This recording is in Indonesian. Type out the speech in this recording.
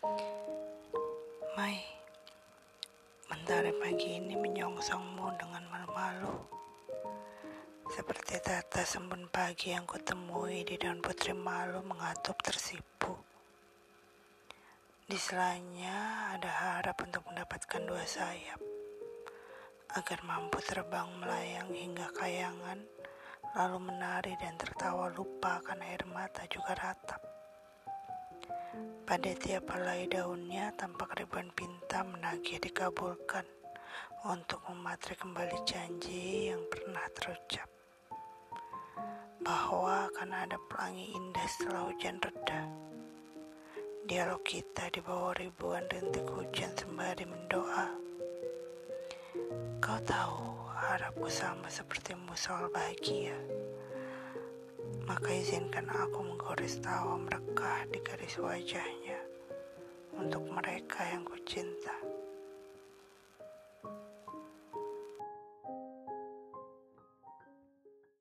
Mai, mentari pagi ini menyongsongmu dengan malu-malu. Seperti tetes embun pagi yang kutemui di daun putri malu mengatup tersipu. Di selanya ada harap untuk mendapatkan dua sayap, agar mampu terbang melayang hingga kayangan, lalu menari dan tertawa lupa akan air mata juga ratap. Pada tiap helai daunnya tampak ribuan pinta menagih dikabulkan untuk mematri kembali janji yang pernah terucap. Bahwa akan ada pelangi indah setelah hujan reda. Dialog kita di bawah ribuan rintik hujan sembari mendoa. Kau tahu harapku sama sepertimu soal bahagia maka izinkan aku menggores tawa merekah di garis wajahnya untuk mereka yang kucinta.